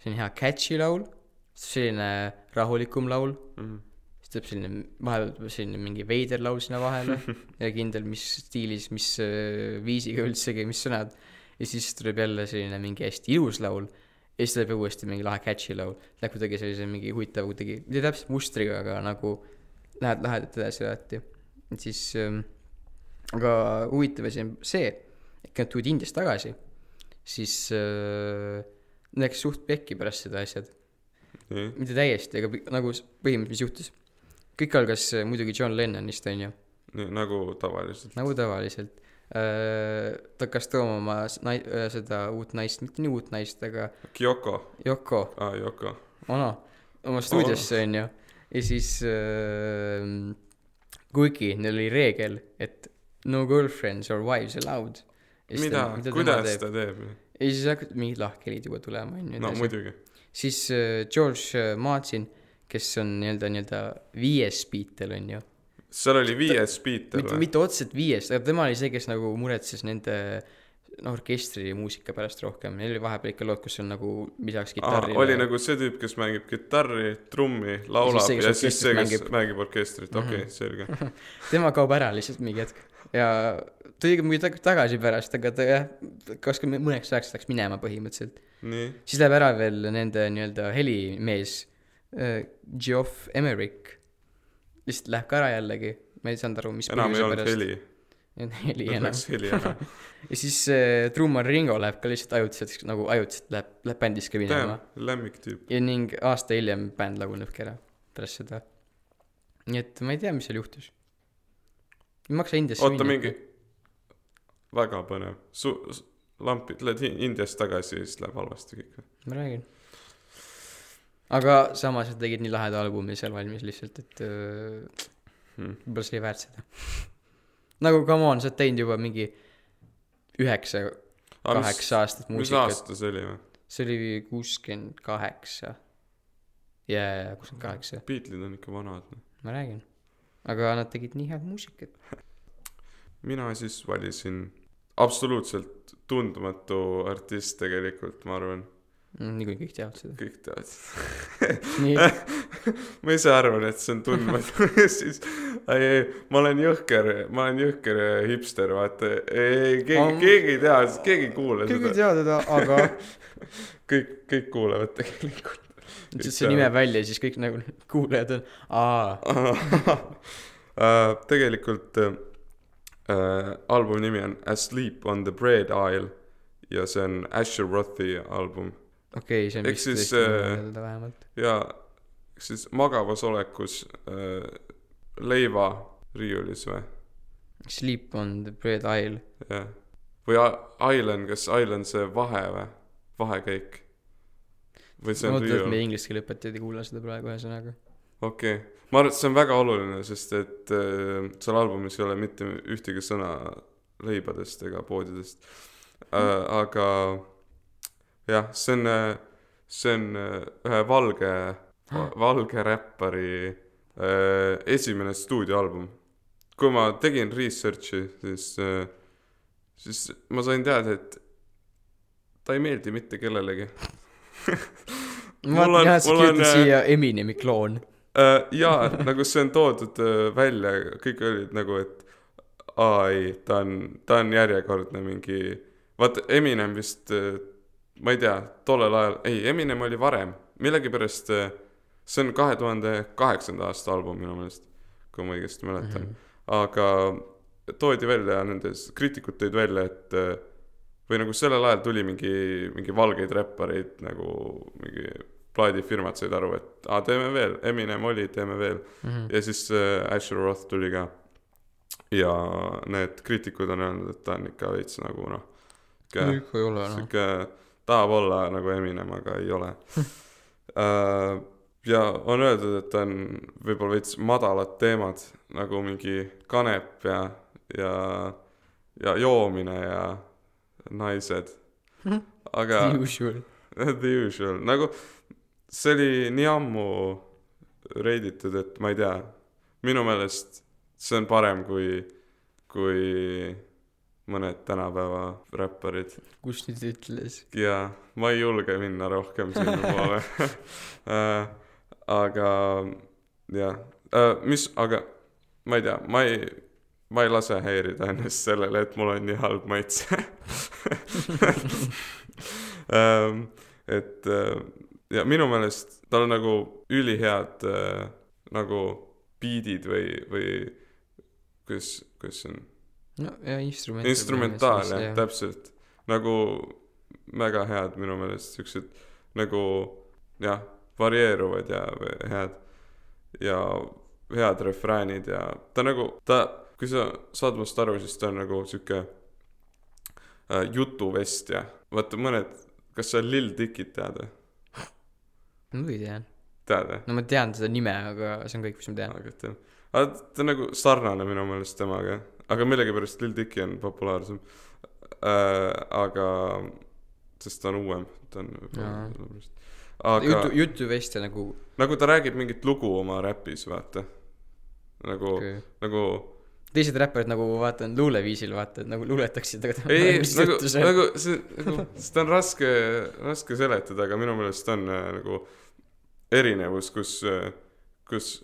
selline hea catchy laul, selline rahulikum laul, Mhm. siis tuleb selline, vahepeal tuleb selline mingi veider laul sinna vahele ja kindel, mis stiilis, mis äh, viisiga üldsegi, mis sõnad. ja siis tuleb jälle selline mingi hästi ilus laul ja siis tuleb uuesti mingi lahe catchy laul. Läheb kuidagi sellise mingi huvitava kuidagi, mitte täpselt mustriga, aga nagu lähed lahedalt edasi alati. siis ähm,, aga huvitav asi on see, et kui nad tulid Indiast tagasi, siis äh, läks suht pekki pärast seda asjad. nii. mitte täiesti, aga nagu põhimõtteliselt, mis juhtus. kõik algas äh, muidugi John Lennonist, onju, nagu tavaliselt. nagu tavaliselt. ta hakkas tooma oma nai-, seda uut naist, mitte nii uut naist, aga Kyoko, Yoko aa Yoko. Ono oma stuudiosse, onju. Ja siis äh,, kuigi neil oli reegel, et no girlfriends or wives allowed. mida, kuidas ta teeb? ja siis hakkasid mingid lahkhelid juba tulema, onju. no muidugi. siis äh, George äh, Martin, kes on nii-öelda, nii-öelda viies Beatle, onju seal oli viies Beatle mitte, või? mitte otseselt viies, aga tema oli see, kes nagu muretses nende noh, orkestri muusika pärast rohkem, neil oli vahepeal ikka lood, kus on nagu lisaks kitarrile oli nagu see tüüp, kes mängib kitarri, trummi, laulab ja siis see, kes mängib, mängib orkestrit, okei Mhm. okay,, selge. tema kaob ära lihtsalt mingi hetk ja tuli muidugi tag- tagasi pärast, aga ta jah, kas ka mõneks ajaks läks minema põhimõtteliselt. siis läheb ära veel nende nii-öelda helimees äh,, Geoff Emerick, lihtsalt läheb ka ära jällegi, ma ei saanud aru, mis enam ei olnud heli. Heli heli ära. ja siis äh, trummar Ringo läheb ka lihtsalt ajutiselt nagu ajutiselt läheb, läheb bändist ka minema. lemmiktüüp. ja ning aasta hiljem bänd lagunebki ära pärast seda. nii et ma ei tea, mis seal juhtus. ei maksa Indiasse oota, mingi, väga põnev. su-, lampi, lähed Hi- Indiast tagasi ja siis läheb halvasti kõik. ma räägin. aga samas nad tegid nii laheda albumi seal valmis lihtsalt, et öö, Hmm. võib-olla see oli väärt seda. Nagu come on, sa oled teinud juba mingi üheksa, kaheksa aastat mis muusikat. aasta see oli või? see oli kuuskümmend kaheksa. jaa, kuuskümmend kaheksa, Beatlesid on ikka vanad. ma räägin. aga nad tegid nii head muusikat. mina siis valisin absoluutselt tundmatu artist tegelikult, ma arvan, niikuinii kõik teavad seda. kõik teavad. nii, ma ise arvan, et see on tundmatu. Siis ei, ei, ma olen jõhker, ma olen jõhker hipster, vaata, ei, keegi Am-, keegi ei tea, keegi ei kuule ei seda, tea teda, aga kõik, kõik kuulevad tegelikult. ütles see nime välja ja siis kõik nagu kuulajad on, aa, Äh, tegelikult äh, albumi nimi on Asleep on the Bread Isle ja see on Asher Rothi album okei okay,, see on vist tõesti äh, mõelda vähemalt. ja siis magavas olekus äh, leiva riiulis või Sleep on the bread aisle. jah või Island kas Island see vahe või vahekäik või see ma on mõtlen, et riiul meie inglise keele õpetajad ei kuula seda praegu ühesõnaga. okei okay. ma arvan et see on väga oluline sest et äh, seal albumis ei ole mitte ühtegi sõna leibadest ega poodidest äh, aga jah see on see on äh, ühe valge valge räppari äh, esimene stuudioalbum. Kui ma tegin research'i siis äh, siis ma sain teada et ta ei meeldi mitte kellelegi. Ma on, kirjutad äh, siia Eminemi kloon. äh, jaa nagu see on toodud äh, välja kõik olid nagu et aa ei ta on ta on järjekordne mingi vaata Eminem vist äh, ma ei tea tollel ajal ei Eminem oli varem millegipärast äh, see on kahe tuhande kaheksanda aasta album minu meelest kui ma õigesti mäletan Mhm. aga toodi välja nendes kriitikud tõid välja et äh, või nagu sellel ajal tuli mingi mingi valgeid räppareid nagu mingi plaadifirmad said aru et aa teeme veel Eminem oli teeme veel Mhm. ja siis äh, Asher Roth tuli ka ja need kriitikud on öelnud et ta on ikka veits nagu noh no ikka ei ole noh. sihuke tahab olla nagu Eminem aga ei ole. Äh, ja on öeldud et on võib-olla veits madalad teemad nagu mingi kanep ja ja ja joomine ja naised. Aga Usual. The usual, nagu see oli nii ammu reiditud, et ma ei tea, minu meelest see on parem kui, kui mõned tänapäeva räpparid. Kus nüüd ütles? ja ma ei julge minna rohkem sinnapoole äh, aga jah. Äh,, mis, aga ma ei tea, ma ei, ma ei lase häirida ennast sellele, et mul on nii halb maitse. Ähm, et äh, ja minu meelest tal on nagu ülihead äh, nagu beat'id või, või kuidas, kuidas see on no ja instrument. instrumentaal jah, täpselt nagu väga head minu meelest siuksed nagu jah varieeruvad ja head ja head refräänid ja ta nagu ta kui sa saad must aru siis ta on nagu sihuke äh, jutuvestja vaata mõned kas sa Lil Dickit tead või muidugi tean. tead või no ma tean seda nime, aga see on kõik, mis ma tean. aga aga ta on nagu sarnane minu meelest temaga aga millegipärast Lil Dicky on populaarsem äh, aga sest ta on uuem ta on võib-olla aga jutu, jutuvestja nagu nagu ta räägib mingit lugu oma räpis vaata nagu okay., nagu teised räpparid nagu vaatan luuleviisil vaata, et nagu luuletaksid, aga ei mis nagu on? nagu see nagu seda on raske raske seletada aga minu meelest on äh, nagu erinevus kus äh, kus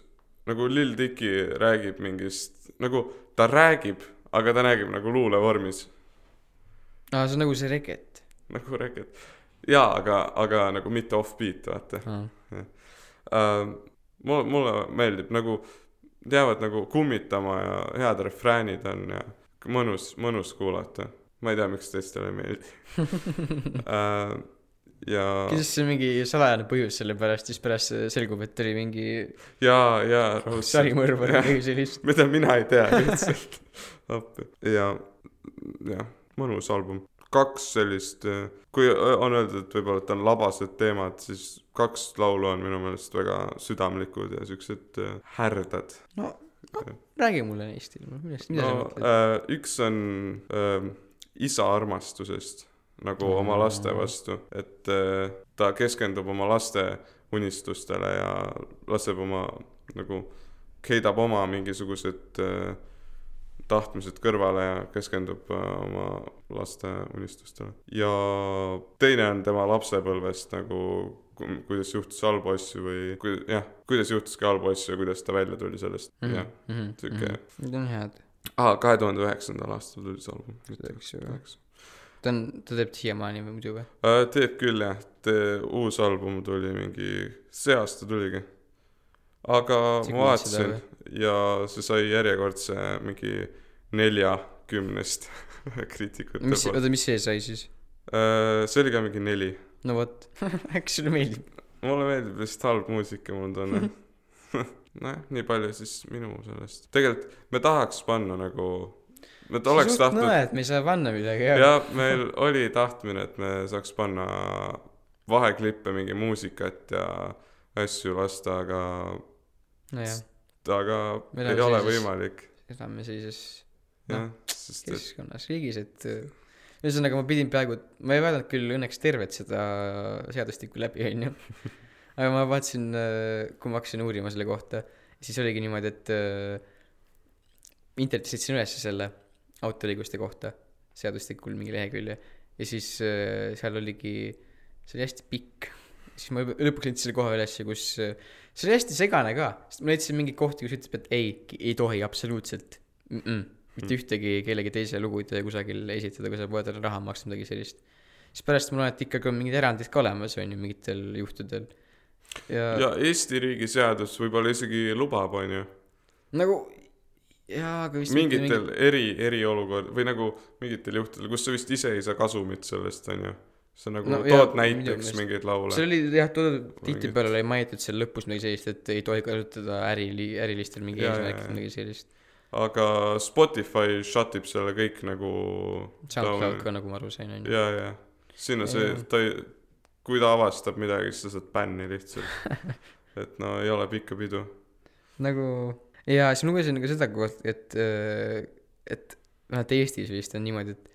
nagu Lil Dicky räägib mingist nagu ta räägib aga ta räägib nagu luulevormis. Aa, see on nagu see reket. Nagu reket. Jaa aga aga nagu mitte off-beat vaata. Ah.. uh, mulle mulle meeldib nagu jäävad nagu kummitama ja head refräänid on ja mõnus mõnus kuulata. Ma ei tea miks teistele ei meeldi. Uh, ja kindlasti see on mingi salajane põhjus selle pärast, siis pärast selgub, et oli mingi ja ja Jah. või sellist. mida mina ei tea lihtsalt appi ja jah mõnus album kaks sellist, kui on öeldud, et võib-olla, et on labased teemad, siis kaks laulu on minu meelest väga südamlikud ja siuksed äh, härdad. no räägi mulle neist, millest, mida no sa mõtled? äh, üks on äh, isa armastusest nagu Mm. oma laste vastu, et äh, ta keskendub oma laste unistustele ja laseb oma nagu, heidab oma mingisugused äh, tahtmised kõrvale ja keskendub äh, oma laste unistustele. ja teine on tema lapsepõlvest nagu, kuidas juhtus halbu asju või kui jah, kuidas juhtuski halbu asju ja kuidas ta välja tuli sellest mm, -hmm. jah. sihuke- Need on head, aa, kahe tuhande üheksandal aastal tuli see album. eks ju. Ta on, ta teeb siiamaani või muidu või? teeb küll jah, uus album tuli mingi, see aasta tuligi. aga Sa ma vaatasin ja see sai järjekordse mingi neljakümnest kriitikute mis, poolt. oota, mis see sai siis? see oli ka mingi neli. no vot, äkki sulle meeldib? mulle meeldib lihtsalt halb muusika, mul on tunne. nojah, nii palju siis minu sellest. tegelikult me tahaks panna nagu, et oleks tahtnud nõe, et me ei saa panna midagi, jah. meil oli tahtmine, et me saaks panna vaheklippe, mingi muusikat ja asju lasta, aga, nojah, aga Me ei ole võimalik, elame sellises jah, sest et keskkonnas, riigis, et äh, ühesõnaga ma pidin peaaegu, ma ei vaadanud küll õnneks tervet seda seadustikku läbi, onju. aga ma vaatasin, kui ma hakkasin uurima selle kohta, siis oligi niimoodi, et äh, internetis leidsin üles selle autoriõiguste kohta seadustikul mingi lehekülje ja siis äh, seal oligi, see oli hästi pikk. siis ma lõpuks leidsin selle koha ülesse, kus äh, see oli hästi segane ka, sest ma leidsin mingeid kohti, kus ütleb, et ei, ei tohi absoluutselt mm. -mm mitte ühtegi kellegi teise lugu ei tohi kusagil esitada, kui sa pead talle raha maksma, midagi sellist. siis pärast ma loen, et ikkagi on mingid erandid ka olemas, on ju, mingitel juhtudel. ja, ja Eesti riigi seadus võib-olla isegi lubab, onju, nagu jaa, aga vist mingitel eri, eriolukord või nagu mingitel juhtudel, kus sa vist ise ei saa kasumit sellest, onju. sa nagu No no, jaa, tood näiteks mingeid see laule. oli jah, toodud, tihtipeale oli mainitud seal lõpus midagi sellist, et ei tohi kasutada äri, ärilistel mingi eesmärkidel midagi sellist. aga Spotify shut ib selle kõik nagu SoundCloud ka nagu ma aru sain, on ju. ja, ja sinna see Jaa., ta ei, kui ta avastab midagi, siis sa saad bänni lihtsalt. et no ei ole pikka pidu. nagu ja siis ma lugesin ka seda et, et vähemalt Eestis vist on niimoodi, et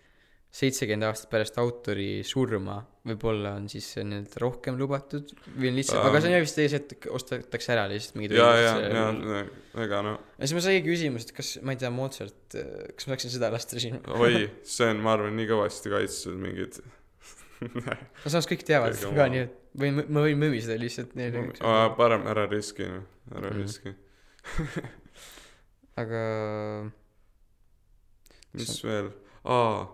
seitsekümmend aastat pärast autori surma võib-olla on siis nii-öelda rohkem lubatud või on lihtsalt, aga see on jah vist ees, et ostetakse ära lihtsalt mingid ja, ja, ja ega no ja siis ma sain küsimus, et kas, ma ei tea, Mozart, kas ma saaksin seda lasta siin? oi, see on, ma arvan, nii kõvasti kaitstud mingid. no samas kõik teavad seda ka nii, et võin, ma võin müüa lihtsalt neile. parem ära riski, ära Mhm. riski. aga mis veel, aa,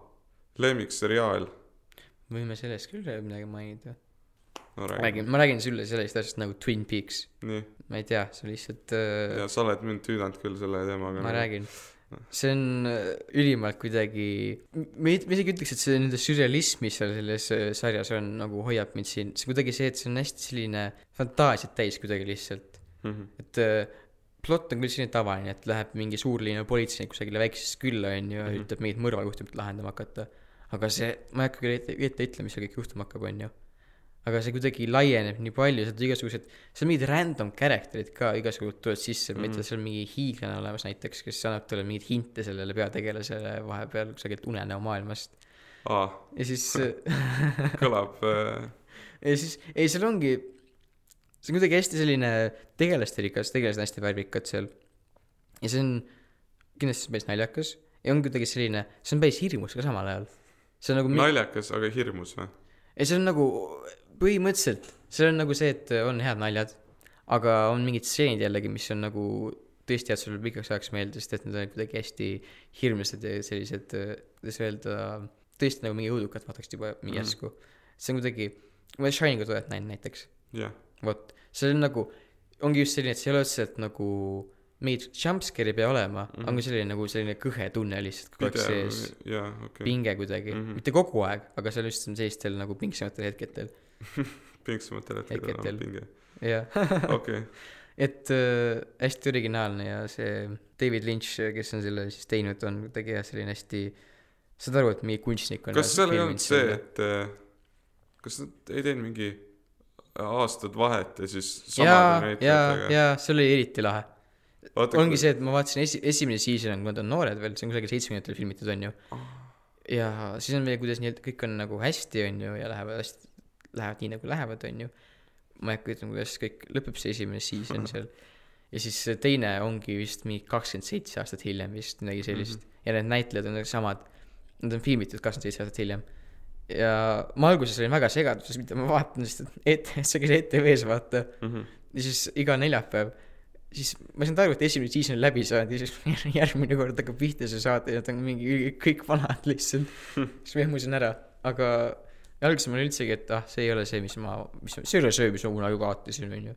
lemmikseriaal. võime sellest küll midagi mainida. no räägi, räägin, ma räägin sulle sellisest asjast nagu Twin Peaks. ma ei tea, see on lihtsalt äh, ja sa oled mind tüüdanud küll selle teemaga. ma räägin, see on äh, ülimalt kuidagi, ma isegi ütleks, et see nii-öelda sürrealism, mis seal selles äh, sarjas on, nagu hoiab mind siin, see kuidagi see, et see on hästi selline fantaasiat täis kuidagi lihtsalt, Mhm. et äh, plott on küll selline tavaline, et läheb mingi suurlinna politseinik kusagile väiksesse külla, on ju, ja Mhm. üritab mingit mõrvajuhtumit lahendama hakata. aga see, ma ei hakka küll ette, ette ütlema, mis seal kõik juhtuma hakkab, on ju. aga see kuidagi laieneb nii palju, sealt igasugused, seal mingid random character'id ka igasugused tulevad sisse mm, -hmm. Mhm. mitte seal on mingi hiiglane olemas näiteks, kes annab talle mingeid hinte sellele peategelasele vahepeal kusagilt unenäo maailmast. aa, ja siis, kõlab äh, ja siis, ei seal ongi, see on kuidagi hästi selline tegelasterikas, tegelased on hästi värvikad seal. ja see on kindlasti päris naljakas ja on kuidagi selline, see on päris hirmus ka samal ajal. see on nagu naljakas, aga hirmus või? ei, see on nagu põhimõtteliselt, see on nagu see, et on head naljad, aga on mingid stseenid jällegi, mis on nagu tõesti jäävad sulle pikaks ajaks meelde, sest et need on kuidagi hästi hirmsad ja sellised, kuidas öelda, tõesti nagu mingi õudukad vaataks juba Mhm. järsku. see on kuidagi, ma olen Shiningut oled näinud näiteks, jah, vot, see on nagu, ongi just selline, et see ei ole otseselt nagu mingit jumpscare'i ei pea olema mm, Mhm. -hmm. on ka selline nagu selline kõhe tunne lihtsalt kogu aeg sees, jaa, okei. pinge kuidagi mm, Mhm. -hmm. mitte kogu aeg, aga seal just on sellistel nagu pingsematel hetkedel, pingsamatel Hetkedel. on pinge. jah. okei, et äh, hästi originaalne ja see David Lynch, kes on selle siis teinud, on kuidagi jah, selline hästi saad aru, et mingi kunstnik on kas seal ei olnud see, et äh, kas nad ei teinud mingi aastad vahet ja siis jaa, jaa, näitlejatega jaa, see oli eriti lahe. Vaata, ongi kui- see, et ma vaatasin esi-, esimene season on, kui nad on noored veel, see on kusagil seitsmekümnendatel filmitud, on ju. ja siis on veel, kuidas nii-öelda kõik on nagu hästi, on ju, ja lähevad hästi, lähevad nii nagu lähevad, on ju. ma ei hakka ütlema, kuidas kõik lõpeb, see esimene season seal. ja siis see teine ongi vist mingi kakskümmend seitse aastat hiljem vist, midagi sellist mm. -hmm. ja need näitlejad on samad, nad on filmitud kakskümmend seitse aastat hiljem. Ja ma alguses olin väga segaduses, mida ma vaatan, sest et et see käis ETV-s, vaata Mhm. ja siis iga neljapäev, siis ma ei saanud aru, et esimene season on läbi saanud ja siis järgmine kord hakkab pihta see saade ja nad on mingi kõik vanad lihtsalt. siis ma ehmusin ära, aga alguses mul üldsegi, et ah, see ei ole see, mis ma, mis, see ei ole see, mis ma kunagi vaatasin, onju.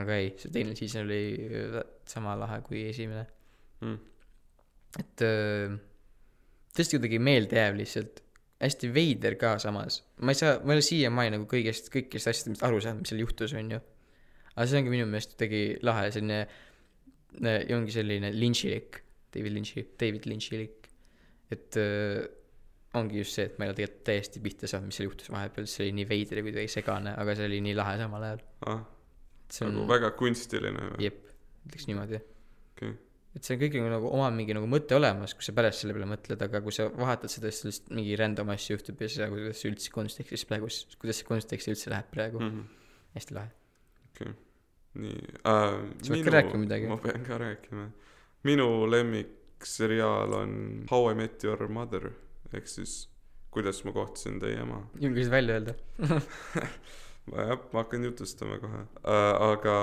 aga ei, see teine season oli äh, sama lahe kui esimene. Mm. et äh, tõesti kuidagi meeldejääv lihtsalt, hästi veider ka samas. ma ei saa, ma ei ole siiamaani nagu kõigest, kõikidest asjadest aru saanud, mis seal juhtus, onju. aga see ongi minu meelest kuidagi lahe, selline, ja ongi selline lynchilik, David Lynch'i, David Lynchilik. et äh, ongi just see, et ma ei ole tegelikult täiesti pihta saanud, mis seal juhtus vahepeal, see oli nii veider ja kuidagi segane, aga see oli nii lahe samal ajal. ah, see nagu on, väga kunstiline või jep, ütleks niimoodi. Okei. Et see on kõigil nagu oma mingi nagu mõte olemas, kui sa pärast selle peale mõtled, aga kui sa vahetad seda, siis lihtsalt mingi random asju juhtub ja sa, kuidas see üldse kontekstis praegu, kuidas see kontekst üldse läheb praegu mm, mm? -hmm. hästi lahe. -hmm. nii äh,. Sa pead ka rääkima midagi. ma pean ka rääkima. minu lemmikseriaal on How I Met Your Mother ehk siis kuidas ma kohtasin teie ema. julgesid välja öelda? jah, ma hakkan jutustama kohe äh,. aga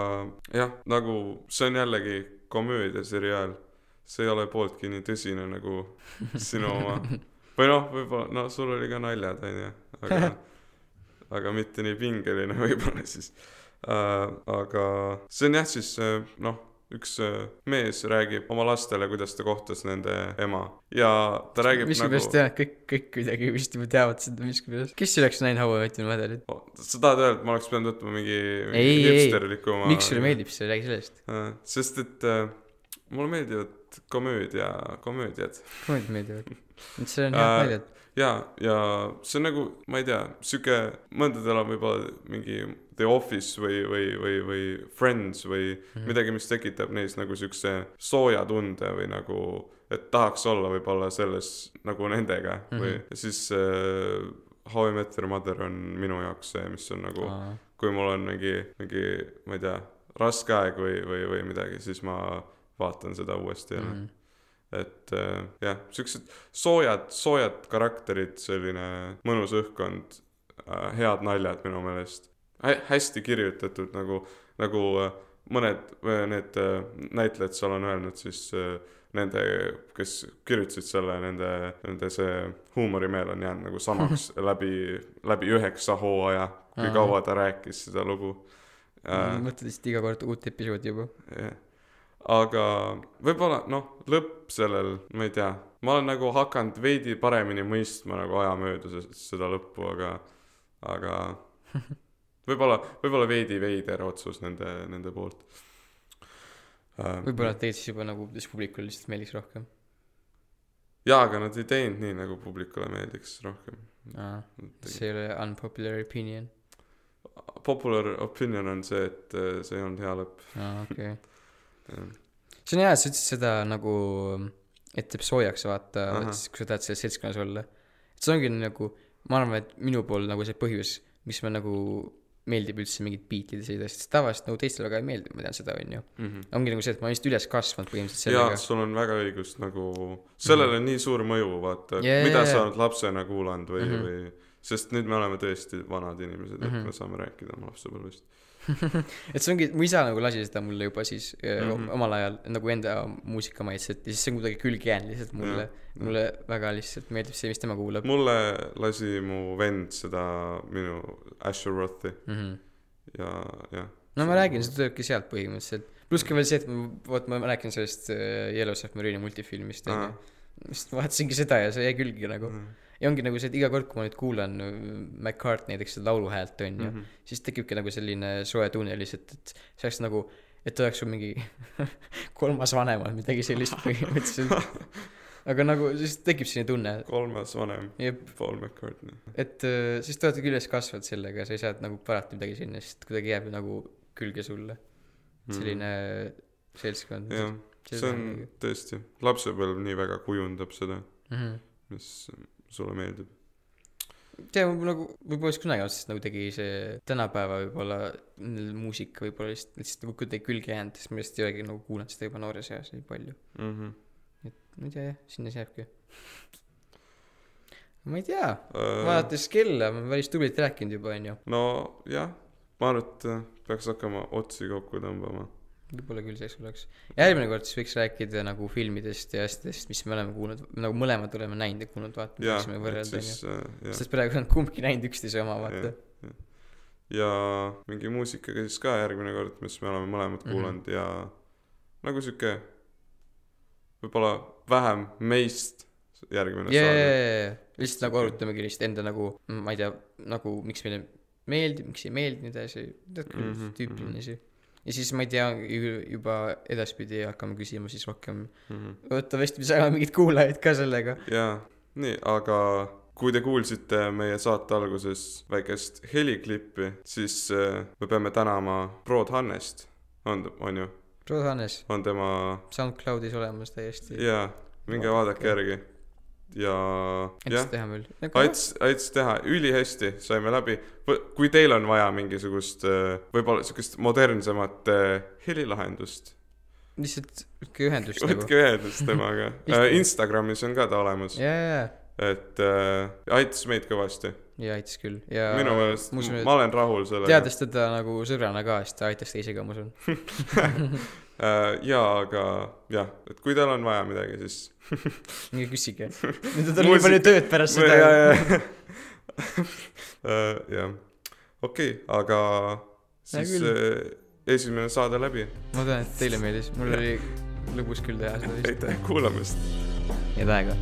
jah, nagu see on jällegi komöödiaseriaal. see ei ole pooltki nii tõsine nagu sinu oma. või noh, võib-olla, no sul oli ka naljad, onju, aga, aga mitte nii pingeline võib-olla siis äh,. aga see on jah, siis äh, noh, üks äh, mees räägib oma lastele, kuidas ta kohtas nende ema ja ta räägib miskipärast nagu et kõik, kõik kuidagi vist juba teavad seda miskipärast. kes oleks näinud How I Met Your Mother'it? Sa tahad öelda, et ma oleks pidanud võtma mingi, mingi Ei, ei, ei. hipsterlikuma miks sulle meeldib see, räägi sellest. Äh, sest et äh, mulle meeldivad komöödia, komöödiad muidugi meeldivad. see on head Äh, naljad. ja, ja see on nagu, ma ei tea, sihuke, mõndadel on võib-olla mingi The Office või, või, või, või Friends või mm. -hmm. midagi, mis tekitab neis nagu siukse sooja tunde või nagu, et tahaks olla võib-olla selles nagu nendega mm -hmm. või siis äh, How I Met Your Mother on minu jaoks see, mis on nagu kui mul on mingi, mingi, ma ei tea, raske aeg või, või, või midagi, siis ma vaatan seda uuesti jälle mm. -hmm. et äh, jah, siuksed soojad, soojad karakterid, selline mõnus õhkkond äh,, head naljad minu meelest. Hästi kirjutatud nagu, nagu äh, mõned need äh, näitlejad seal on öelnud siis äh, nende, kes kirjutasid selle, nende, nende see huumorimeel on jäänud nagu samaks läbi, läbi üheksa hooaja, kui Aa. kaua ta rääkis seda lugu mõtled lihtsalt iga kord uut episoodi juba. jah, aga võib-olla noh, lõpp sellel, ma ei tea, ma olen nagu hakanud veidi paremini mõistma nagu aja möödudes seda lõppu, aga, aga võib-olla, võib-olla veidi veider otsus nende, nende poolt äh,. võib-olla nad tegid siis juba nagu, siis publikule lihtsalt meeldiks rohkem. jaa, aga nad ei teinud nii, nagu publikule meeldiks rohkem. see ei ole unpopular opinion. Popular opinion on see, et äh, see ei olnud hea lõpp. aa, okei. see on hea, et sa ütlesid seda nagu, et teeb soojaks vaata kui sa tahad selles seltskonnas olla. et see ongi nagu, ma arvan, et minu pool nagu see põhjus, miks ma nagu meeldib üldse mingit biitide sõida, sest tavaliselt nagu teistele väga ei meeldi, ma tean seda, onju. Mm -hmm. ongi nagu see, et ma olen lihtsalt üles kasvanud põhimõtteliselt jaa, sellega. sul on väga õigus, nagu sellel on nii suur mõju, vaata Jaa, mida jaa, sa jaa. oled lapsena kuulanud või mm, Mhm. -hmm. või sest nüüd me oleme tõesti vanad inimesed, et mm Mhm. -hmm. me saame rääkida oma lapsepõlvest. et see ongi, mu isa nagu lasi seda mulle juba siis mm Mhm. omal ajal nagu enda muusikamaitset ja siis see on kuidagi külge jäänud lihtsalt mulle Jah.. mulle väga lihtsalt meeldib see, mis tema kuulab mulle lasi mu vend seda minu Asher Rothi mm. -hmm. ja, jah. no ma räägin, see tulebki sealt põhimõtteliselt. pluss ka veel see, et ma, vot ma räägin sellest äh, Yellow Submarine'i multifilmist onju. just vaatasingi seda ja see jäi külge nagu. Mhm. Ja ongi nagu see, et iga kord, kui ma nüüd kuulan äh, McCartney näiteks seda lauluhäält onju mm, Mhm. -hmm. siis tekibki nagu selline soe tunne lihtsalt, et see oleks nagu, et oleks sul mingi kolmas vanem või midagi sellist põhimõtteliselt. aga nagu siis tekib selline tunne, kolmas vanem, Paul McCartney. et äh, siis te olete küll üles kasvanud sellega, sa ei saa nagu parata midagi sinna, sest kuidagi jääb ju nagu külge sulle selline seltskond. Mm. jah, see on tõesti, lapsepõlv nii väga kujundab seda, mm. -hmm. mis sulle meeldib. tea, nagu võib-olla siis kunagi aastast nagu tegi see tänapäeva võib-olla muusika võib-olla lihtsalt, lihtsalt nagu kuidagi külge jäänud, sest ma lihtsalt ei olegi nagu kuulanud seda juba noores eas nii palju. Mhm. ma ei tea jah, sinna see jääbki. ma ei tea, Äh, vaadates kella, ma olen päris tublilt rääkinud juba, onju. nojah, ma arvan, et äh, peaks hakkama otsi kokku tõmbama. Võib-olla küll selleks oleks. järgmine kord siis võiks rääkida nagu filmidest ja asjadest, mis me oleme kuulnud, nagu mõlemad oleme näinud ja kuulnud, vaata, võiksime võrrelda, onju. äh, sest praegu on kumbki näinud üksteise oma, vaata. ja mingi muusikaga siis ka järgmine kord, mis me oleme mõlemad Mhm. kuulanud ja nagu sihuke võib-olla vähem meist järgmine jaa, saade. jaa, jaa, lihtsalt nagu arutamegi lihtsalt enda nagu, ma ei tea, nagu miks meile meeldib, miks ei meeldi, nii edasi, mm, -hmm, tüüpiline mhm. asi. Ja siis ma ei tea, juba edaspidi hakkame küsima siis rohkem, Mhm. loodetavasti me saame mingeid kuulajaid ka sellega. jaa, nii, aga kui te kuulsite meie saate alguses väikest heliklippi, siis äh, me peame tänama Prod Hannest, on, on ju, Rod Hannes, on tema, SoundCloudis olemas täiesti. jaa, minge vaadake järgi. Ja aitas teha meil. aitas, aitas teha ülihästi, saime läbi. kui teil on vaja mingisugust äh, võib-olla sihukest modernsemat äh, helilahendust, lihtsalt võtke ühendust võtke ühendust temaga Lihtne. Instagramis on ka ta olemas, jaa, jaa, et äh, aitas meid kõvasti. jaa, aitas küll ja minu meelest ma olen rahul sellega. teades teda nagu sõbrana ka, siis ta aitas teisega, ma usun. Äh, jaa, aga jah, et kui teil on vaja midagi, siis. minge küsige. nüüd on tal nii palju tööd pärast seda. ja, jah, okei, aga siis äh, esimene saade läbi. ma tean, et teile meeldis, mul oli lõbus küll teha seda vist. aitäh kuulamast. head aega.